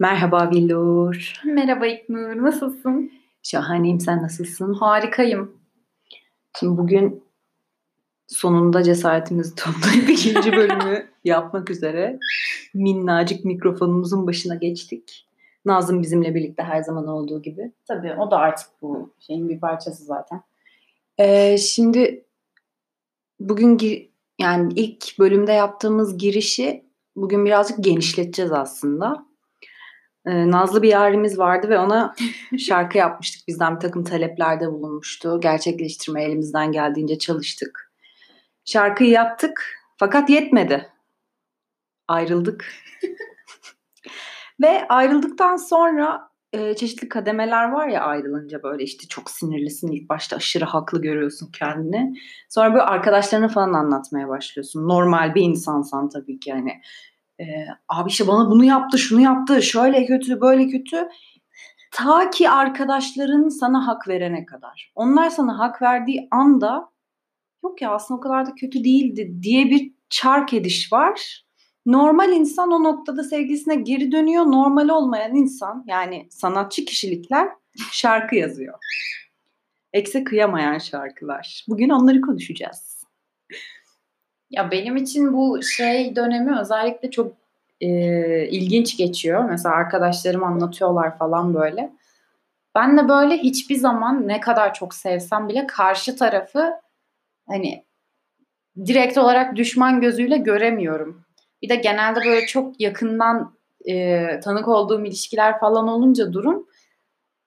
Merhaba Billur. Merhaba İknur, nasılsın? Şahaneyim, sen nasılsın? Harikayım. Şimdi bugün sonunda cesaretimizi toplayıp ikinci bölümü yapmak üzere minnacık mikrofonumuzun başına geçtik. Nazım bizimle birlikte her zaman olduğu gibi. Tabii o da artık bu şeyin bir parçası zaten. Ee, şimdi bugün yani ilk bölümde yaptığımız girişi bugün birazcık genişleteceğiz aslında. Ee, Nazlı bir yarimiz vardı ve ona şarkı yapmıştık. Bizden bir takım taleplerde bulunmuştu. Gerçekleştirmeye elimizden geldiğince çalıştık. Şarkıyı yaptık fakat yetmedi. Ayrıldık. ve ayrıldıktan sonra e, çeşitli kademeler var ya ayrılınca böyle işte çok sinirlisin ilk başta aşırı haklı görüyorsun kendini. Sonra böyle arkadaşlarına falan anlatmaya başlıyorsun. Normal bir insansan tabii ki hani e, abi işte bana bunu yaptı, şunu yaptı, şöyle kötü, böyle kötü. Ta ki arkadaşların sana hak verene kadar. Onlar sana hak verdiği anda yok ya aslında o kadar da kötü değildi diye bir çark ediş var. Normal insan o noktada sevgilisine geri dönüyor. Normal olmayan insan yani sanatçı kişilikler şarkı yazıyor. Ekse kıyamayan şarkılar. Bugün onları konuşacağız. Ya benim için bu şey dönemi özellikle çok e, ilginç geçiyor. Mesela arkadaşlarım anlatıyorlar falan böyle. Ben de böyle hiçbir zaman ne kadar çok sevsem bile karşı tarafı hani direkt olarak düşman gözüyle göremiyorum. Bir de genelde böyle çok yakından e, tanık olduğum ilişkiler falan olunca durum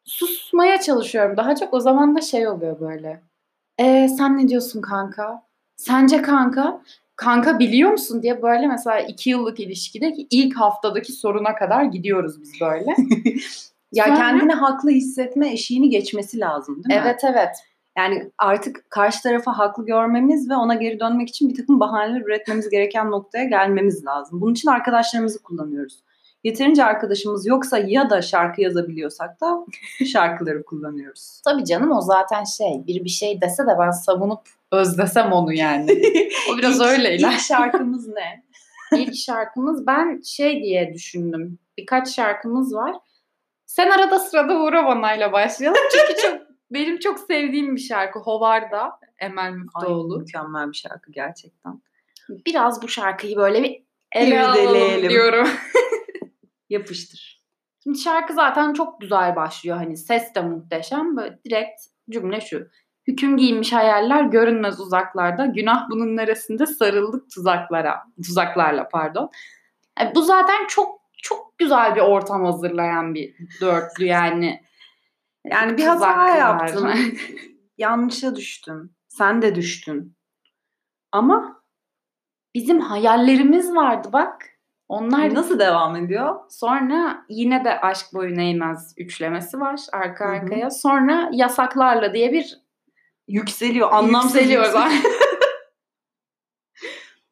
susmaya çalışıyorum. Daha çok o zaman da şey oluyor böyle. E, sen ne diyorsun kanka? Sence kanka? Kanka biliyor musun diye böyle mesela iki yıllık ilişkideki ilk haftadaki soruna kadar gidiyoruz biz böyle. Ya Sonra- kendini haklı hissetme eşiğini geçmesi lazım değil mi? evet evet. Yani artık karşı tarafı haklı görmemiz ve ona geri dönmek için bir takım bahaneler üretmemiz gereken noktaya gelmemiz lazım. Bunun için arkadaşlarımızı kullanıyoruz. Yeterince arkadaşımız yoksa ya da şarkı yazabiliyorsak da şarkıları kullanıyoruz. Tabii canım o zaten şey bir bir şey dese de ben savunup özlesem onu yani. o biraz İlk- öyle iler. İlk şarkımız ne? İlk şarkımız ben şey diye düşündüm. Birkaç şarkımız var. Sen arada sırada uğra banayla başlayalım. Çünkü çok benim çok sevdiğim bir şarkı. Hovarda Emel Müftüoğlu. mükemmel bir şarkı gerçekten. Biraz bu şarkıyı böyle bir ele alalım diyorum. Yapıştır. Şimdi şarkı zaten çok güzel başlıyor. Hani ses de muhteşem. Böyle direkt cümle şu. Hüküm giymiş hayaller görünmez uzaklarda. Günah bunun neresinde sarıldık tuzaklara. Tuzaklarla pardon. Yani bu zaten çok çok güzel bir ortam hazırlayan bir dörtlü yani. Yani bir hata yaptım. Yanlışa düştüm. Sen de düştün. Ama Bizim hayallerimiz vardı bak. Onlar nasıl devam ediyor? Sonra yine de aşk boyun eğmez üçlemesi var arka Hı hı. arkaya. Sonra yasaklarla diye bir Yükseliyor. Anlamsız yükseliyor zaten.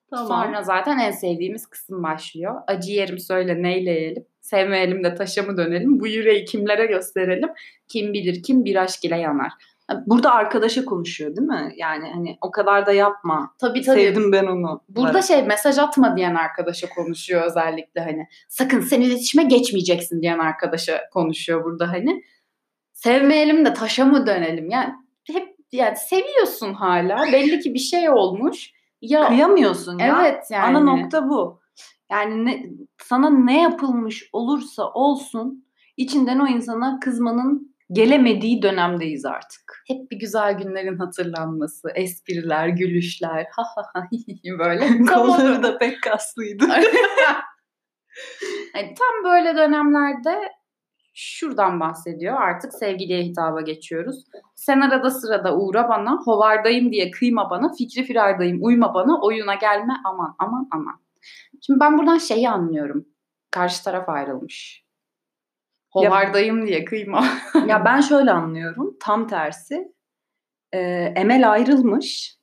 Tamam. Sonra zaten en sevdiğimiz kısım başlıyor. Acı yerim söyle neyleyelim. Sevmeyelim de taşa mı dönelim. Bu yüreği kimlere gösterelim. Kim bilir kim bir aşk ile yanar. Burada arkadaşa konuşuyor değil mi? Yani hani o kadar da yapma. Tabii tabii. Sevdim ben onu. Burada şey mesaj atma diyen arkadaşa konuşuyor özellikle hani. Sakın sen iletişime geçmeyeceksin diyen arkadaşa konuşuyor burada hani. Sevmeyelim de taşa mı dönelim? Yani hep yani seviyorsun hala. Belli ki bir şey olmuş. Ya kıyamıyorsun ya. evet yani. Ana nokta bu. Yani ne, sana ne yapılmış olursa olsun içinden o insana kızmanın gelemediği dönemdeyiz artık. hep bir güzel günlerin hatırlanması, espriler, gülüşler, ha ha ha böyle. Kolları da pek kaslıydı. Hani tam böyle dönemlerde şuradan bahsediyor. Artık sevgiliye hitaba geçiyoruz. Sen arada sırada uğra bana, hovardayım diye kıyma bana, fikri firardayım uyma bana, oyuna gelme aman aman aman. Şimdi ben buradan şeyi anlıyorum. Karşı taraf ayrılmış. Hovardayım diye kıyma. ya ben şöyle anlıyorum. Tam tersi. Ee, Emel ayrılmış.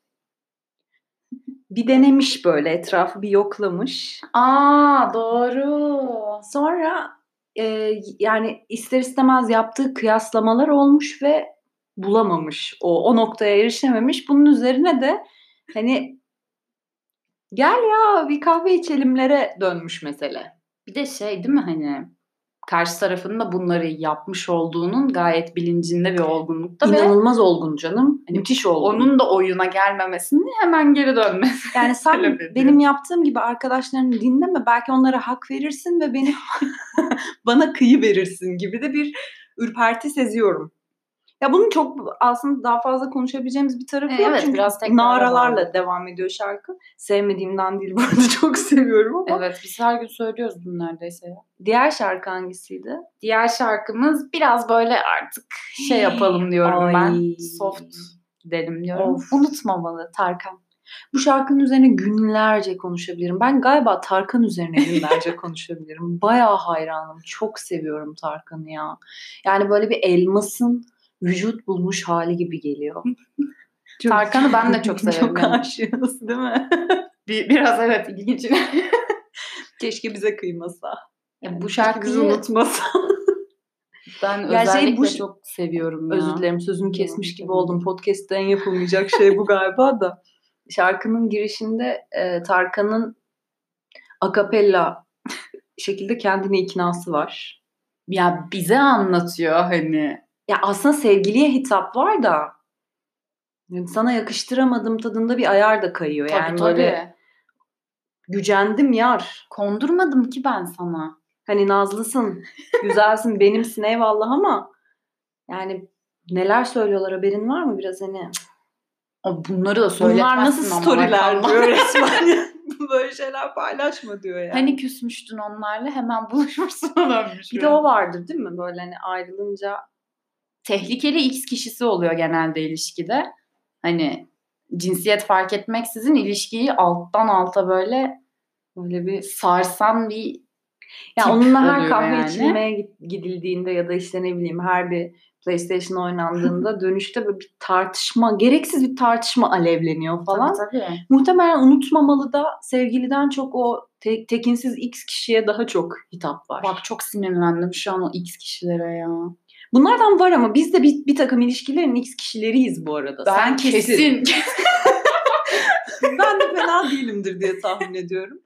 Bir denemiş böyle etrafı bir yoklamış. Aa doğru. Sonra e, yani ister istemez yaptığı kıyaslamalar olmuş ve bulamamış. O, o noktaya erişememiş. Bunun üzerine de hani gel ya bir kahve içelimlere dönmüş mesele. Bir de şey değil mi hani karşı tarafın da bunları yapmış olduğunun gayet bilincinde bir olgunlukta ve İnanılmaz olgun canım. Müthiş olgun. onun da oyuna gelmemesini hemen geri dönmesi. Yani sen benim yaptığım gibi arkadaşlarını dinleme. Belki onlara hak verirsin ve beni bana kıyı verirsin gibi de bir ürperti seziyorum. Ya bunun çok aslında daha fazla konuşabileceğimiz bir tarafı E, yok. evet, Çünkü biraz naralarla bağlı. devam ediyor şarkı. Sevmediğimden değil bu arada çok seviyorum ama. Evet biz her gün söylüyoruz bunu neredeyse. Diğer şarkı hangisiydi? Diğer şarkımız biraz böyle artık şey yapalım diyorum Ay. ben. Soft gidelim diyorum. Of. Unutmamalı Tarkan. Bu şarkının üzerine günlerce konuşabilirim. Ben galiba Tarkan üzerine günlerce konuşabilirim. Bayağı hayranım. Çok seviyorum Tarkan'ı ya. Yani böyle bir elmasın vücut bulmuş hali gibi geliyor. Çok- Tarkan'ı ben de çok severim Çok aşığız değil mi? Bir, biraz evet ilginç. Keşke bize kıymasa. ya bu bizi şarkıyı unutmasa. ben Ya şey, özellikle bu ş- çok seviyorum ya. Özür dilerim sözümü kesmiş gibi oldum. Podcast'ten yapılmayacak şey bu galiba da. Şarkının girişinde e, Tarkan'ın akapella şekilde kendine iknası var. Ya bize anlatıyor hani. Ya aslında sevgiliye hitap var da yani sana yakıştıramadım tadında bir ayar da kayıyor. Tabii Yani tabii. böyle gücendim yar. Kondurmadım ki ben sana. Hani nazlısın, güzelsin, benimsin eyvallah ama yani neler söylüyorlar haberin var mı biraz hani? O bunları da söyletmezsin Bunlar nasıl storyler diyor resmen. Böyle şeyler paylaşma diyor ya. Hani küsmüştün onlarla hemen buluşmuşsun dönmüş. bir de o vardır değil mi? Böyle hani ayrılınca tehlikeli X kişisi oluyor genelde ilişkide. Hani cinsiyet fark etmeksizin ilişkiyi alttan alta böyle böyle bir sarsan bir Ya tip onunla her kahve yani. içilmeye gidildiğinde ya da işte ne bileyim her bir PlayStation oynandığında dönüşte böyle bir tartışma, gereksiz bir tartışma alevleniyor falan. Tabii tabii. Muhtemelen unutmamalı da sevgiliden çok o te- tekinsiz X kişiye daha çok hitap var. Bak çok sinirlendim şu an o X kişilere ya. Bunlardan var ama biz de bir, bir takım ilişkilerin X kişileriyiz bu arada. Sen kesin. ben de fena değilimdir diye tahmin ediyorum.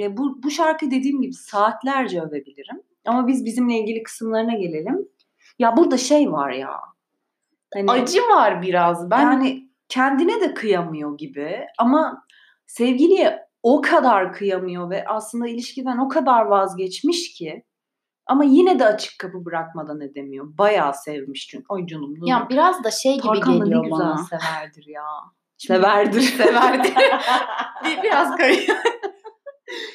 E, bu, bu şarkı dediğim gibi saatlerce övebilirim. Ama biz bizimle ilgili kısımlarına gelelim. Ya burada şey var ya. Hani, Acı var biraz. Ben yani kendine de kıyamıyor gibi ama sevgiliye o kadar kıyamıyor ve aslında ilişkiden o kadar vazgeçmiş ki ama yine de açık kapı bırakmadan edemiyor. Bayağı sevmiş çünkü. Ay canım. ya biraz da şey gibi Tarkan geliyor ne güzel bana. severdir ya. Severdir. Severdir. Bir- biraz kayıyor.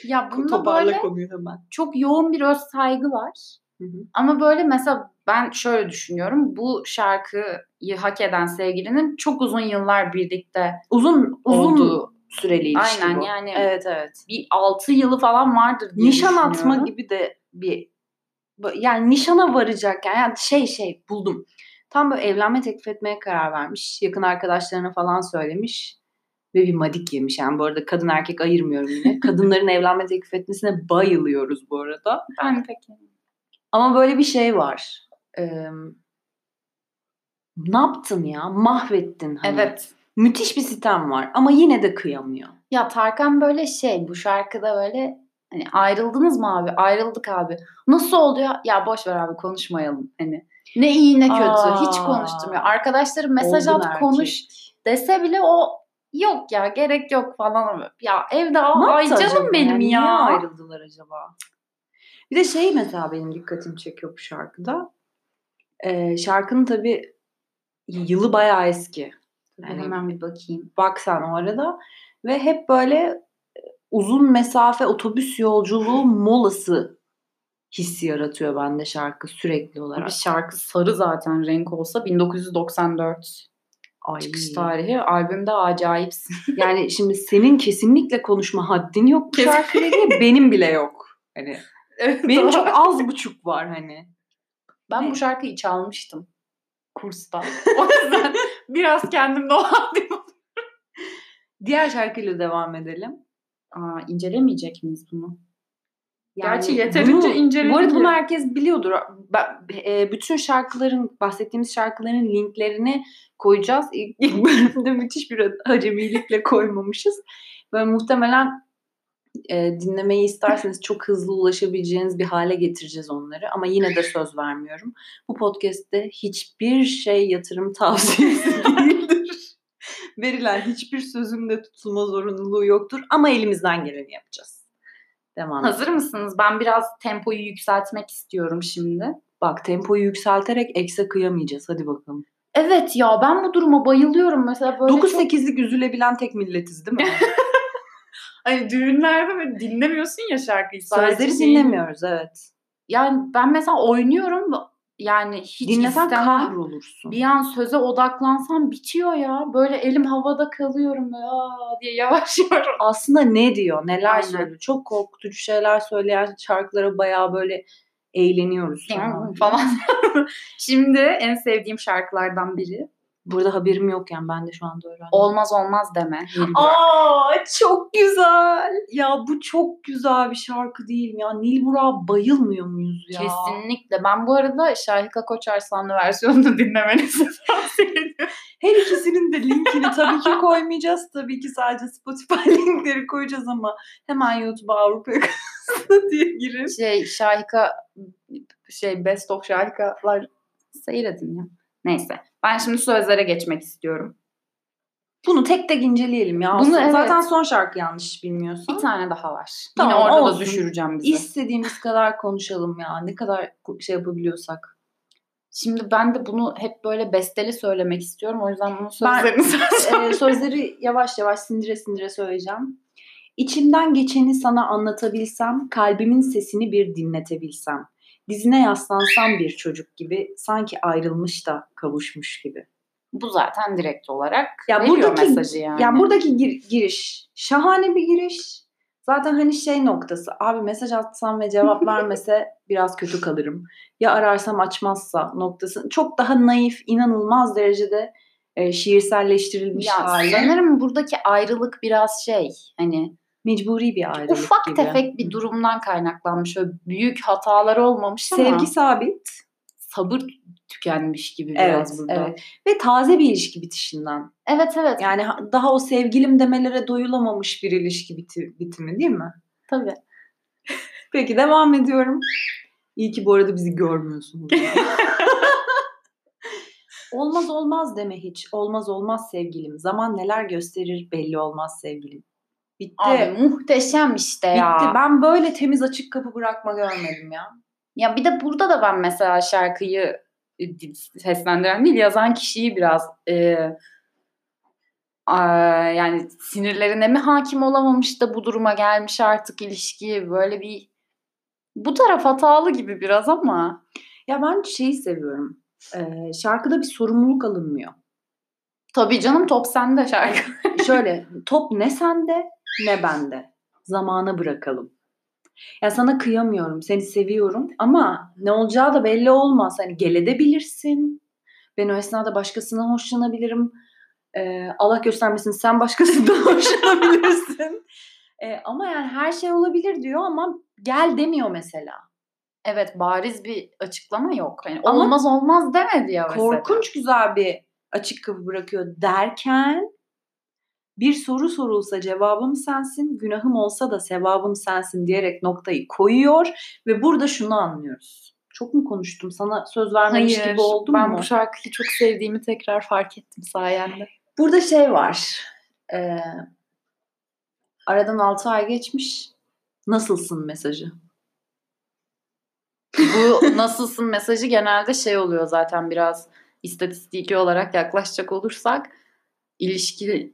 ya bunda böyle hemen. çok yoğun bir öz saygı var. Hı hı. Ama böyle mesela ben şöyle düşünüyorum. Bu şarkıyı hak eden sevgilinin çok uzun yıllar birlikte Uzun uzun olduğu. süreli ilişki Aynen bu. yani Evet evet. bir 6 yılı falan vardır diye Nişan atma gibi de bir yani nişana varacakken yani şey şey buldum. Tam böyle evlenme teklif etmeye karar vermiş. Yakın arkadaşlarına falan söylemiş. Ve bir madik yemiş. Yani bu arada kadın erkek ayırmıyorum yine. Kadınların evlenme teklif etmesine bayılıyoruz bu arada. Ben peki. Ama böyle bir şey var. Ee, ne yaptın ya? Mahvettin. Hani. Evet. Müthiş bir sitem var ama yine de kıyamıyor. Ya Tarkan böyle şey bu şarkıda böyle hani ayrıldınız mı abi? Ayrıldık abi. Nasıl oldu ya? Ya boş ver abi konuşmayalım. Hani ne iyi ne kötü. Aa. Hiç konuşturmuyor. Arkadaşları mesaj at erkek. konuş dese bile o yok ya gerek yok falan. Ya evde Ne ay canım benim Yani ya. Niye ayrıldılar acaba? Bir de şey mesela benim dikkatimi çekiyor bu şarkıda. Ee, şarkının tabii yılı bayağı eski. Yani Hemen bir bakayım. bak sen o arada. Ve hep böyle uzun mesafe otobüs yolculuğu molası hissi yaratıyor bende şarkı sürekli olarak. Bir şarkı sarı zaten renk olsa 1994 Ay. çıkış tarihi. Albümde acayipsin. Yani şimdi senin kesinlikle konuşma haddin yok bu şarkıyla ilgili. Benim bile yok. Hani benim Doğru. çok az buçuk var hani. Ben Ne? bu şarkıyı çalmıştım kursta. O yüzden biraz kendimde o haddim. Diğer şarkıyla devam edelim. Aa, incelemeyecek miyiz bunu? Yani Gerçi yeterince bunu- Bu arada bunu herkes biliyordur. E, bütün şarkıların, bahsettiğimiz şarkıların linklerini koyacağız. İlk, ilk bölümde müthiş bir acemilikle koymamışız. Böyle muhtemelen E, dinlemeyi isterseniz çok hızlı ulaşabileceğiniz bir hale getireceğiz onları. Ama yine de söz vermiyorum. Bu podcast'te hiçbir şey yatırım tavsiyesi değildir. Verilen hiçbir sözün de tutulma zorunluluğu yoktur. Ama elimizden geleni yapacağız. Devam Hazır mısınız? Ben biraz tempoyu yükseltmek istiyorum şimdi. Bak tempoyu yükselterek ekse kıyamayacağız. Hadi bakalım. Evet ya ben bu duruma bayılıyorum. Mesela böyle 9-8'lik üzülebilen tek milletiz değil mi? Hani düğünlerde böyle dinlemiyorsun ya şarkıyı. Sözleri dinlemiyoruz evet. Yani ben mesela oynuyorum yani hiç Dinlesen istemem. kahrolursun. Bir an söze odaklansam bitiyor ya. Böyle elim havada kalıyorum aa diye yavaş yavaş. Aslında ne diyor, neler Aynen. söylüyor. Çok korkutucu şeyler söyleyen şarkılara bayağı böyle eğleniyoruz. falan. falan. Şimdi en sevdiğim şarkılardan biri. Burada haberim yok yani ben de şu anda öğrendim. Olmaz olmaz deme. Nil Burak. Aa çok güzel. Ya bu çok güzel bir şarkı değil mi ya? Nil Burak'a bayılmıyor muyuz ya? Kesinlikle. Ben bu arada Şahika Koçarslanlı versiyonunu dinlemenizi tavsiye ediyorum. Her ikisinin de linkini tabii ki koymayacağız. Tabii ki sadece Spotify linkleri koyacağız ama hemen YouTube'a Avrupa yakasında diye girin. Şey Şahika şey Best of Şahikalar seyredin ya. Neyse. Ben şimdi sözlere geçmek istiyorum. Bunu tek tek inceleyelim ya. Bunu Bunu evet. Zaten son şarkı yanlış bilmiyorsun. Bir tane daha var. Tamam, Yine orada olsun. da düşüreceğim bizi. İstediğimiz kadar konuşalım ya. Ne kadar şey yapabiliyorsak. Şimdi ben de bunu hep böyle besteli söylemek istiyorum. O yüzden bunun Ben- sözlerini söyleyeceğim. Ee, sözleri yavaş yavaş sindire sindire söyleyeceğim. İçimden geçeni sana anlatabilsem, kalbimin sesini bir dinletebilsem. Dizine yaslansam bir çocuk gibi, sanki ayrılmış da kavuşmuş gibi. Bu zaten direkt olarak Ya buradaki- mesajı yani. Yani buradaki gir- giriş şahane bir giriş. Zaten hani şey noktası abi mesaj atsam ve cevap vermese biraz kötü kalırım. Ya ararsam açmazsa noktası. Çok daha naif, inanılmaz derecede e, şiirselleştirilmiş ya hali. sanırım buradaki ayrılık biraz şey hani Mecburi bir ayrılık ufak gibi. tefek bir durumdan kaynaklanmış. Öyle büyük hatalar olmamış ama Sevgi sabit. sabır tükenmiş gibi Evet, biraz burada. Evet evet. Ve taze bir ilişki bitişinden. evet, Yani ha- daha o sevgilim demelere doyulamamış bir ilişki biti- bitimi değil mi? tabii. Peki devam ediyorum. İyi ki bu arada bizi görmüyorsunuz. olmaz olmaz deme hiç. Olmaz olmaz sevgilim. Zaman neler gösterir belli olmaz sevgilim. Bitti. Abi muhteşem işte ya. Bitti. Ben böyle temiz açık kapı bırakma görmedim ya. Ya bir de burada da ben mesela şarkıyı e, seslendiren değil yazan kişiyi biraz e, a, yani sinirlerine mi hakim olamamış da bu duruma gelmiş artık ilişki böyle bir bu taraf hatalı gibi biraz ama Ya ben şeyi seviyorum. Ee, şarkıda bir sorumluluk alınmıyor. tabii canım top sende şarkı. Şöyle top ne sende ne bende. Zamana bırakalım. Ya sana kıyamıyorum, seni seviyorum ama ne olacağı da belli olmaz. Hani gelebilirsin. Ben o esnada başkasından hoşlanabilirim. Ee, Allah göstermesin sen başkasından hoşlanabilirsin. Ee, ama yani her şey olabilir diyor ama gel demiyor mesela. Evet bariz bir açıklama yok. Yani Ama olmaz olmaz demedi ya mesela. Korkunç güzel bir açık kapı bırakıyor derken bir soru sorulsa cevabım sensin, günahım olsa da sevabım sensin diyerek noktayı koyuyor ve burada şunu anlıyoruz. Çok mu konuştum? Sana söz vermemiş Hayır, gibi oldum ben mu? bu şarkıyı çok sevdiğimi tekrar fark ettim sayende. Burada şey var. Ee, aradan 6 ay geçmiş. Nasılsın mesajı? Bu nasılsın mesajı genelde şey oluyor zaten biraz istatistiki olarak yaklaşacak olursak ilişki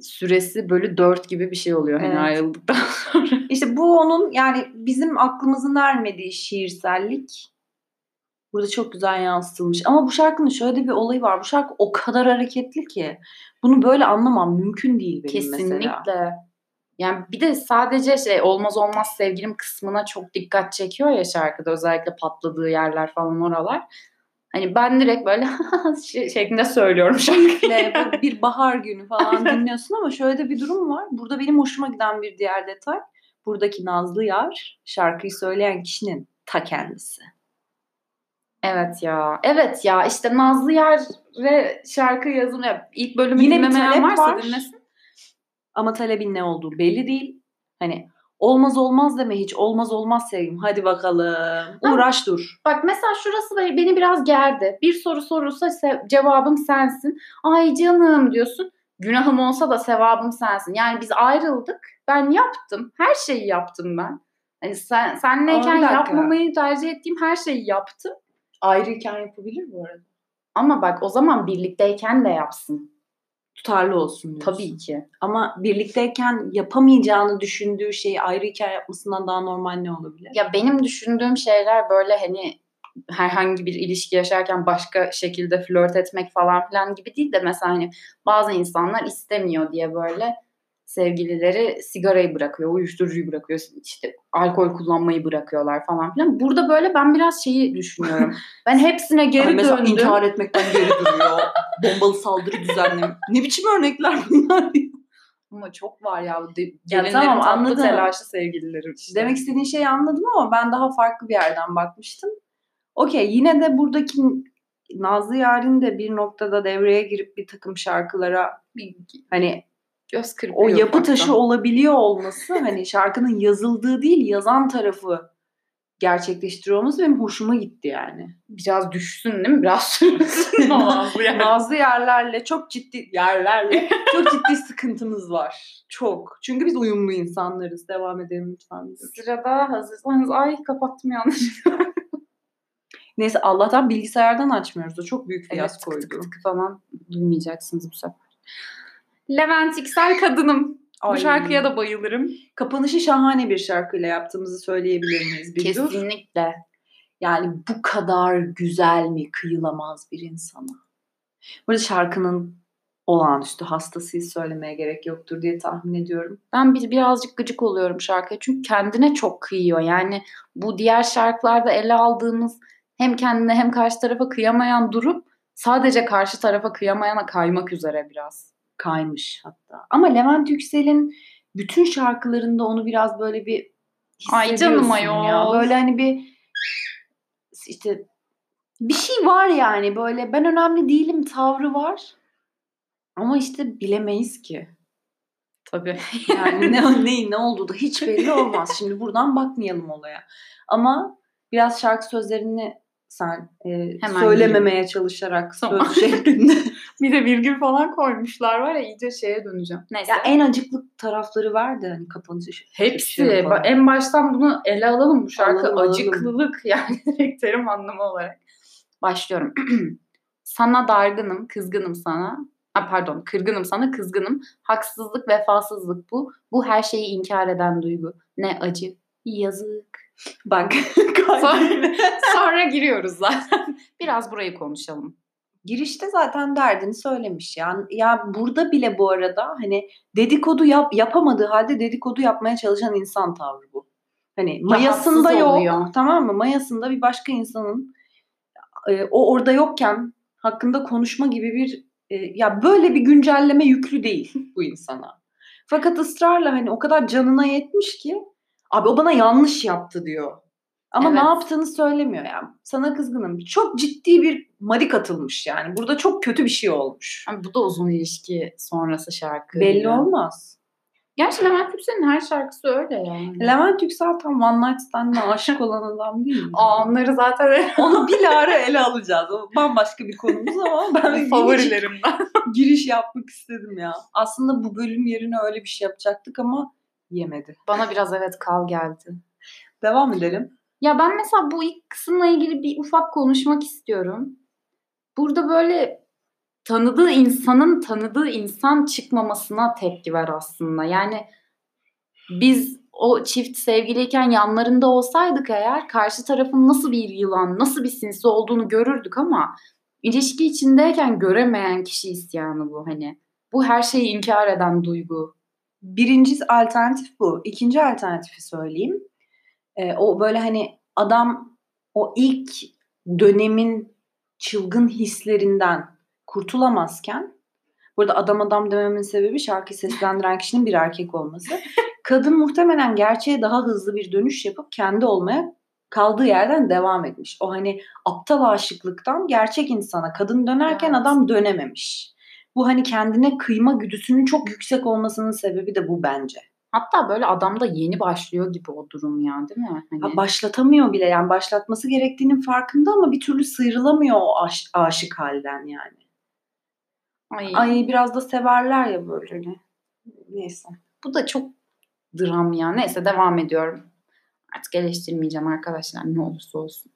süresi bölü 4 gibi bir şey oluyor hani Evet. ayrıldıktan sonra. İşte bu onun yani bizim aklımızın ermediği şiirsellik. Burada çok güzel yansıtılmış. Ama bu şarkının şöyle bir olayı var. Bu şarkı o kadar hareketli ki. Bunu böyle anlamam mümkün değil benim Kesinlikle. mesela. Yani bir de sadece şey olmaz olmaz sevgilim kısmına çok dikkat çekiyor ya şarkıda özellikle patladığı yerler falan oralar. Hani ben direkt böyle şey- şeklinde söylüyorum şarkıyı. Bir bahar günü falan dinliyorsun ama şöyle de bir durum var. Burada benim hoşuma giden bir diğer detay. Buradaki Nazlı Yar şarkıyı söyleyen kişinin ta kendisi. Evet ya. Evet ya işte Nazlı Yer ve şarkı yazımı ya ilk bölümü Yine bir dinlemeyen talep varsa var. dinlesin. Ama talebin ne olduğu belli değil. Hani Olmaz olmaz deme hiç. Olmaz olmaz sevgilim. Hadi bakalım. Uğraş dur. Bak mesela şurası beni biraz gerdi. Bir soru sorulsa cevabım sensin. Ay canım diyorsun. Günahım olsa da sevabım sensin. Yani biz ayrıldık. Ben yaptım. Her şeyi yaptım ben. Hani sen senleyken yapmamayı tercih ettiğim her şeyi yaptım. Ayrıyken yapabilir bu arada. Ama bak o zaman birlikteyken de yapsın. Tutarlı olsun diyorsun. Tabii ki. Ama birlikteyken yapamayacağını düşündüğü şeyi ayrıyken yapmasından daha normal ne olabilir? Ya benim düşündüğüm şeyler böyle hani herhangi bir ilişki yaşarken başka şekilde flört etmek falan filan gibi değil de mesela hani bazı insanlar istemiyor diye böyle sevgilileri sigarayı bırakıyor, uyuşturucuyu bırakıyor, işte alkol kullanmayı bırakıyorlar falan filan. Burada böyle ben biraz şeyi düşünüyorum. Ben hepsine geri Ay mesela döndüm. intihar etmekten geri duruyor. Bombalı saldırı düzenlem. Ne biçim örnekler bunlar? Ama çok var ya. Ya tamam anladım. Telaşlı sevgilileri işte. Demek istediğin şeyi anladım ama ben daha farklı bir yerden bakmıştım. Okey yine de buradaki Nazlı Yarın de bir noktada devreye girip bir takım şarkılara hani göz kırpıyor. O yapı taşı hatta. olabiliyor olması hani şarkının yazıldığı değil yazan tarafı gerçekleştiriyor olması benim hoşuma gitti yani. Biraz düşsün değil mi? Biraz sürsün Nazlı, yer. Nazlı yerlerle çok ciddi yerlerle çok ciddi sıkıntımız var. Çok. Çünkü biz uyumlu insanlarız. Devam edelim lütfen. Sırada hazırsanız ay kapattım yanlış. Neyse Allah'tan bilgisayardan açmıyoruz. O çok büyük fiyaskoydu. Evet, tık tık tık falan duymayacaksınız bu sefer. Levent Yüksel kadınım. Ay. Bu şarkıya da bayılırım. Kapanışı şahane bir şarkıyla yaptığımızı söyleyebilir miyiz? Bir Kesinlikle. Dur. Yani bu kadar güzel mi kıyılamaz bir insana? Burada şarkının olağanüstü hastasıyız söylemeye gerek yoktur diye tahmin ediyorum. Ben bir, birazcık gıcık oluyorum şarkıya çünkü kendine çok kıyıyor. Yani bu diğer şarkılarda ele aldığımız hem kendine hem karşı tarafa kıyamayan durum sadece karşı tarafa kıyamayana kaymak üzere biraz kaymış hatta. Ama Levent Yüksel'in bütün şarkılarında onu biraz böyle bir Ay canım ayol. Ya. Böyle hani bir işte bir şey var yani böyle ben önemli değilim tavrı var. Ama işte bilemeyiz ki. Tabii. Yani ne, ne, ne olduğu da hiç belli olmaz. Şimdi buradan bakmayalım olaya. Ama biraz şarkı sözlerini sen e, Hemen söylememeye gireyim. çalışarak tamam. söz şeklinde. bir de virgül falan koymuşlar var ya iyice şeye döneceğim. Neyse. Ya en acıklı tarafları vardı hani kapanışı. Hepsi. Şey en baştan bunu ele alalım bu şarkı alalım, acıklılık alalım. yani terim anlamı olarak. Başlıyorum. sana dargınım, kızgınım sana. Ha, pardon, kırgınım sana, kızgınım. Haksızlık, vefasızlık bu. Bu her şeyi inkar eden duygu. Ne acı, yazık. Bak. sonra, sonra giriyoruz zaten. Biraz burayı konuşalım. Girişte zaten derdini söylemiş yani ya burada bile bu arada hani dedikodu yap yapamadığı halde dedikodu yapmaya çalışan insan tavrı bu. Hani mayasında yok oluyor. tamam mı? Mayasında bir başka insanın e, o orada yokken hakkında konuşma gibi bir e, ya böyle bir güncelleme yüklü değil bu insana. Fakat ısrarla hani o kadar canına yetmiş ki Abi o bana yanlış yaptı diyor. Ama evet. ne yaptığını söylemiyor yani. Sana kızgınım. Çok ciddi bir madik atılmış yani. Burada çok kötü bir şey olmuş. Abi bu da uzun ilişki sonrası şarkı. Belli yani. olmaz. Gerçi Levent Yüksel'in her şarkısı öyle yani. Levent Yüksel tam One Night Stand'ına aşık olan adam değil mi? Aa, onları zaten onu bir ara ele alacağız. O bambaşka bir konumuz ama ben favorilerimden giriş yapmak istedim ya. Aslında bu bölüm yerine öyle bir şey yapacaktık ama yemedi. Bana biraz evet kal geldi. Devam edelim. Ya ben mesela bu ilk kısımla ilgili bir ufak konuşmak istiyorum. Burada böyle tanıdığı insanın tanıdığı insan çıkmamasına tepki ver aslında. Yani biz o çift sevgiliyken yanlarında olsaydık eğer karşı tarafın nasıl bir yılan, nasıl bir sinsi olduğunu görürdük ama ilişki içindeyken göremeyen kişi isyanı bu hani. Bu her şeyi inkar eden duygu. Birinci alternatif bu. İkinci alternatifi söyleyeyim. Ee, o böyle hani adam o ilk dönemin çılgın hislerinden kurtulamazken burada adam adam dememin sebebi şarkı seslendiren kişinin bir erkek olması. Kadın muhtemelen gerçeğe daha hızlı bir dönüş yapıp kendi olmaya kaldığı yerden devam etmiş. O hani aptal aşıklıktan gerçek insana kadın dönerken evet. adam dönememiş bu hani kendine kıyma güdüsünün çok yüksek olmasının sebebi de bu bence. Hatta böyle adamda yeni başlıyor gibi o durum ya değil mi? Hani... Ha, başlatamıyor bile yani başlatması gerektiğinin farkında ama bir türlü sıyrılamıyor o aş- aşık halden yani. Ay. Ay biraz da severler ya böyle. Neyse. Bu da çok dram ya. Neyse devam ediyorum. Artık eleştirmeyeceğim arkadaşlar ne olursa olsun.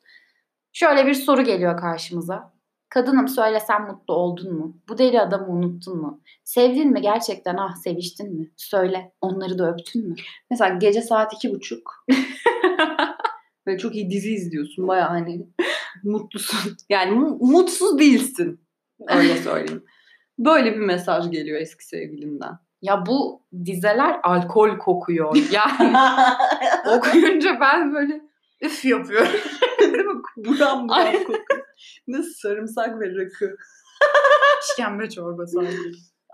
Şöyle bir soru geliyor karşımıza. Kadınım söylesen mutlu oldun mu? Bu deli adamı unuttun mu? Sevdin mi gerçekten ah seviştin mi? Söyle onları da öptün mü? Mesela gece saat iki buçuk. Böyle çok iyi dizi izliyorsun. Baya hani mutlusun. Yani mu- mutsuz değilsin. Öyle söyleyeyim. Böyle bir mesaj geliyor eski sevgilinden. Ya bu dizeler alkol kokuyor. Yani okuyunca ben böyle üf yapıyorum. Değil mi? Buram buram kokuyor. Nasıl sarımsak ve rakı. İşkembe çorbası.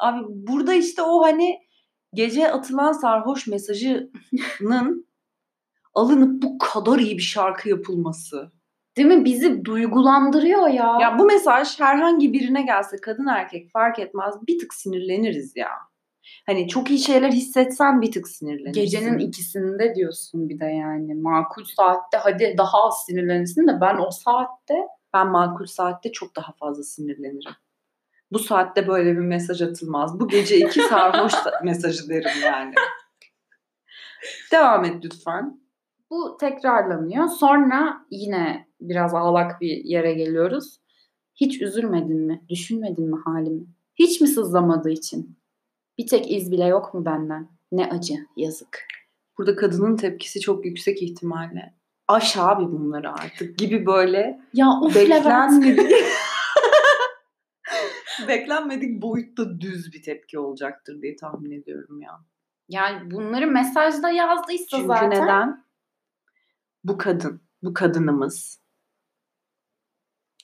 Abi burada işte o hani gece atılan sarhoş mesajının alınıp bu kadar iyi bir şarkı yapılması. Değil mi? Bizi duygulandırıyor ya. Ya bu mesaj herhangi birine gelse kadın erkek fark etmez bir tık sinirleniriz ya. Hani çok iyi şeyler hissetsen bir tık sinirlenirsin. Gecenin ikisinde diyorsun bir de yani. Makul saatte hadi daha az sinirlenirsin de ben o saatte ben makul saatte çok daha fazla sinirlenirim. Bu saatte böyle bir mesaj atılmaz. Bu gece iki sarhoş mesajı derim yani. Devam et lütfen. Bu tekrarlanıyor. Sonra yine biraz ağlak bir yere geliyoruz. Hiç üzülmedin mi? Düşünmedin mi halimi? Hiç mi sızlamadığı için? Bir tek iz bile yok mu benden? Ne acı, yazık. Burada kadının tepkisi çok yüksek ihtimalle. Aş abi bunları artık gibi böyle Ya of beklenmedik. beklenmedik boyutta düz bir tepki olacaktır diye tahmin ediyorum ya. Yani bunları mesajda yazdıysa Çünkü zaten. neden? Bu kadın, bu kadınımız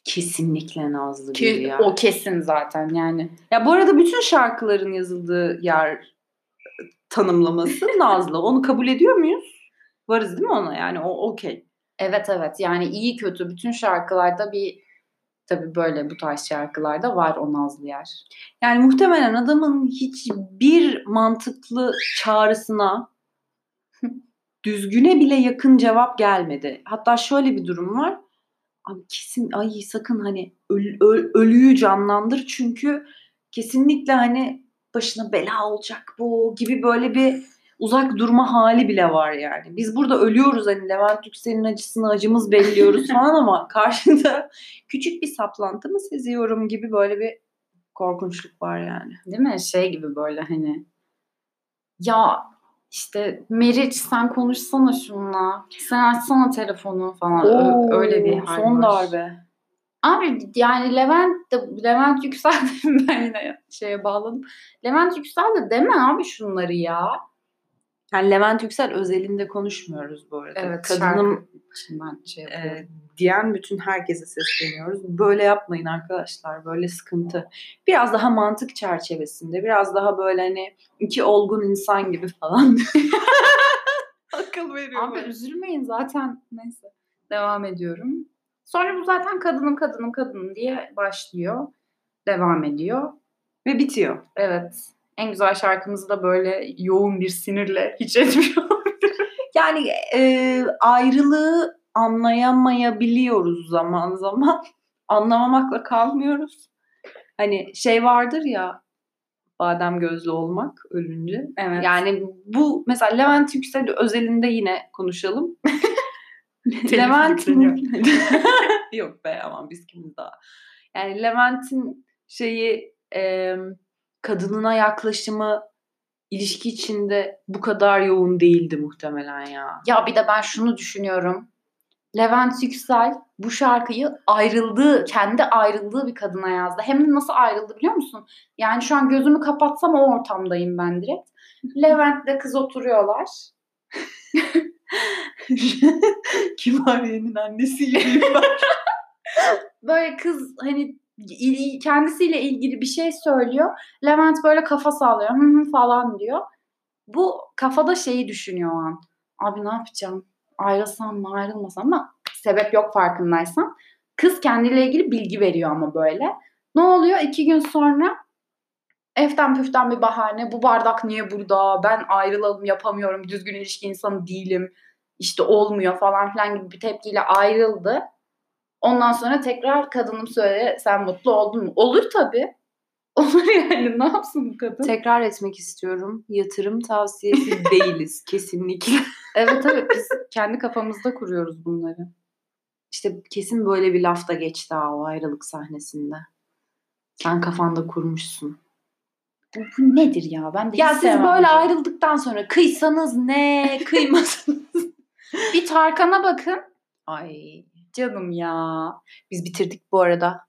kesinlikle Nazlı Ki biri ya. o kesin zaten yani. Ya bu arada bütün şarkıların yazıldığı yer tanımlaması Nazlı. Onu kabul ediyor muyuz? Varız değil mi ona? Yani o okey. Evet evet yani iyi kötü bütün şarkılarda bir tabii böyle bu tarz şarkılarda var o nazlı yer. Yani muhtemelen adamın hiçbir mantıklı çağrısına düzgüne bile yakın cevap gelmedi. Hatta şöyle bir durum var. Abi kesin ay sakın hani öl, öl, ölüyü canlandır çünkü kesinlikle hani başına bela olacak bu gibi böyle bir uzak durma hali bile var yani. Biz burada ölüyoruz hani Levent Yüksel'in acısını acımız belliyoruz falan ama karşında küçük bir saplantı mı seziyorum gibi böyle bir korkunçluk var yani. Değil mi? Şey gibi böyle hani ya işte Meriç sen konuşsana şununla. Sen açsana telefonu falan. Oo, öyle bir hal son var. darbe. Abi yani Levent de Levent Yüksel de ben yine şeye bağladım. Levent Yüksel de deme abi şunları ya. Yani Levent Yüksel özelinde konuşmuyoruz bu arada. Evet, Kadınım için ben şey yapıyorum. e, diyen bütün herkese sesleniyoruz. Böyle yapmayın arkadaşlar. Böyle sıkıntı. Biraz daha mantık çerçevesinde. Biraz daha böyle hani iki olgun insan gibi falan. Akıl veriyor. Abi üzülmeyin zaten. Neyse. Devam ediyorum. Sonra bu zaten kadınım kadınım kadınım diye başlıyor. Devam ediyor. Ve bitiyor. Evet. En güzel şarkımızı da böyle yoğun bir sinirle hiç etmiyor. Yani e, ayrılığı anlayamayabiliyoruz zaman zaman. Anlamamakla kalmıyoruz. Hani şey vardır ya badem gözlü olmak ölünce. Evet. Yani bu mesela Levent Yüksel özelinde yine konuşalım. Levent'in yok be aman biz kimiz daha. Yani Levent'in şeyi e, kadınına yaklaşımı ilişki içinde bu kadar yoğun değildi muhtemelen ya. Ya bir de ben şunu düşünüyorum. Levent Yüksel bu şarkıyı ayrıldığı, kendi ayrıldığı bir kadına yazdı. Hem de nasıl ayrıldı biliyor musun? Yani şu an gözümü kapatsam o ortamdayım ben direkt. Levent'le kız oturuyorlar. Kimariye'nin annesi gibi var. Böyle kız hani kendisiyle ilgili bir şey söylüyor. Levent böyle kafa sallıyor hı hı falan diyor. Bu kafada şeyi düşünüyor o an. Abi ne yapacağım? Ayrılsam mı ayrılmasam ama sebep yok farkındaysan. Kız kendiyle ilgili bilgi veriyor ama böyle. Ne oluyor? İki gün sonra Eften püften bir bahane. Bu bardak niye burada? Ben ayrılalım yapamıyorum. Düzgün ilişki insanı değilim. İşte olmuyor falan filan gibi bir tepkiyle ayrıldı. Ondan sonra tekrar kadınım söyle sen mutlu oldun mu? Olur tabii. Olur yani ne yapsın bu kadın? Tekrar etmek istiyorum. Yatırım tavsiyesi değiliz kesinlikle. evet evet biz kendi kafamızda kuruyoruz bunları. İşte kesin böyle bir lafta geçti ha o ayrılık sahnesinde. Sen kafanda kurmuşsun. Bu, bu nedir ya? Ben de Ya siz böyle bunu. ayrıldıktan sonra kıysanız ne, kıymasanız. Bir Tarkan'a bakın. Ay Canım ya. biz bitirdik bu arada.